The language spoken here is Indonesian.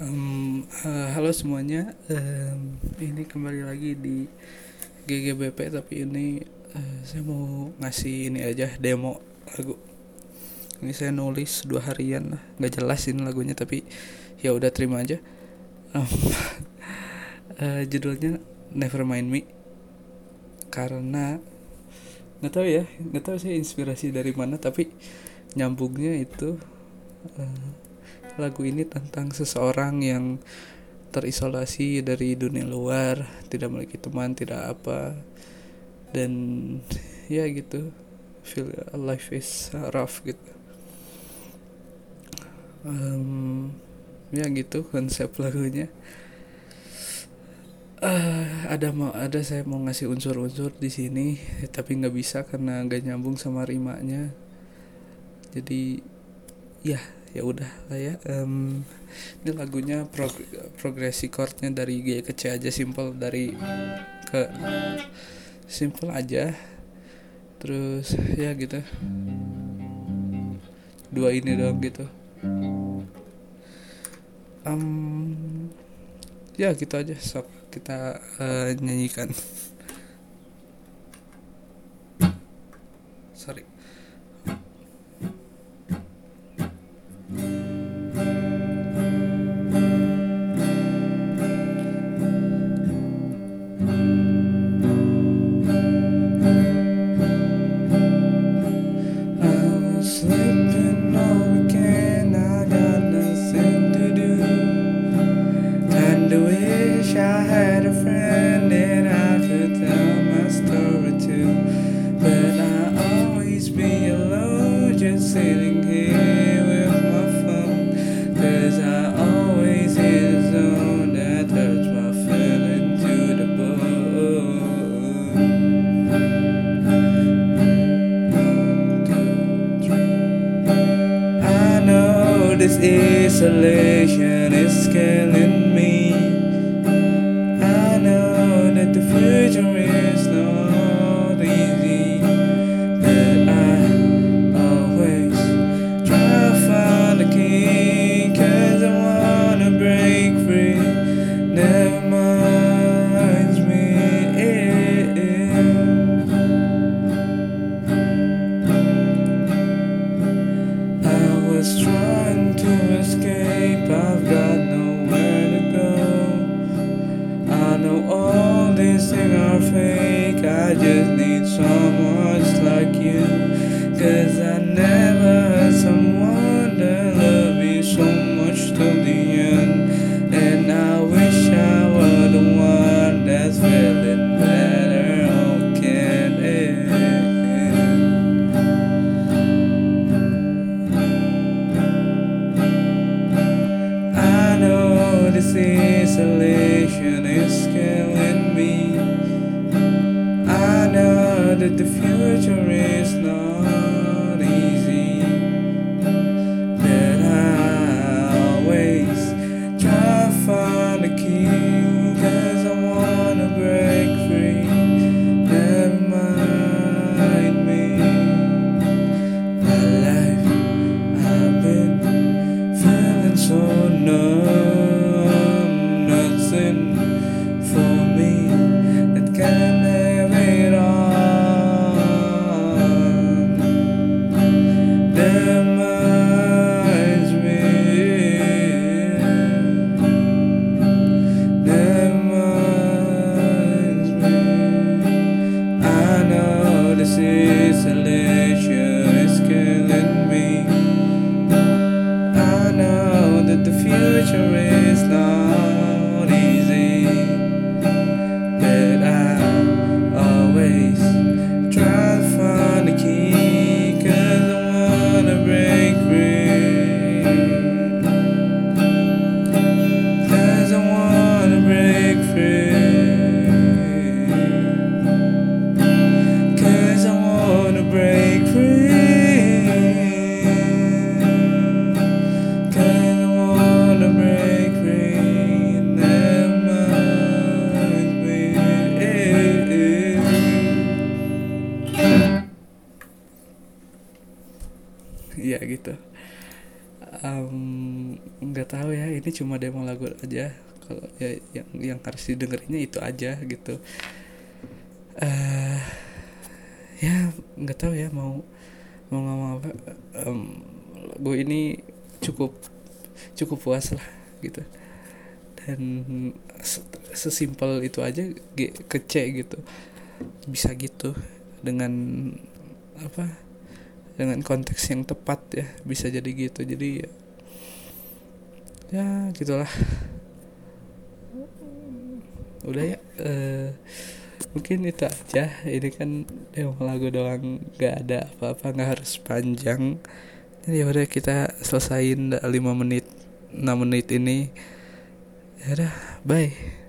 Um, uh, halo semuanya, um, ini kembali lagi di GGBP tapi ini uh, saya mau ngasih ini aja demo lagu. Ini saya nulis dua harian lah, nggak jelas ini lagunya tapi ya udah terima aja. Um, uh, judulnya Nevermind Me karena nggak tahu ya, nggak tahu saya inspirasi dari mana tapi nyambungnya itu. Uh, lagu ini tentang seseorang yang terisolasi dari dunia luar, tidak memiliki teman, tidak apa, dan ya gitu, feel life is rough gitu. Um, ya gitu konsep lagunya. Uh, ada mau ada saya mau ngasih unsur-unsur di sini, tapi nggak bisa karena nggak nyambung sama rimanya. Jadi ya ya udah lah ya um, ini lagunya prog progresi chordnya dari G ke C aja simple dari ke simple aja. Terus ya gitu. Dua ini dong gitu. Um, ya gitu aja sok kita uh, nyanyikan. Sorry isolation is killing ya gitu. Nggak um, tahu ya ini cuma demo lagu aja. Kalau ya yang yang harus didengarnya itu aja gitu. Uh, ya nggak tahu ya mau mau ngomong apa. Um, lagu ini cukup cukup puas lah gitu. Dan sesimpel itu aja kece gitu. Bisa gitu dengan apa dengan konteks yang tepat ya bisa jadi gitu. Jadi ya, ya gitulah. Udah ya uh, mungkin itu aja. Ini kan demo lagu doang nggak ada apa-apa nggak harus panjang. Jadi ya udah kita selesain 5 menit 6 menit ini. Ya udah bye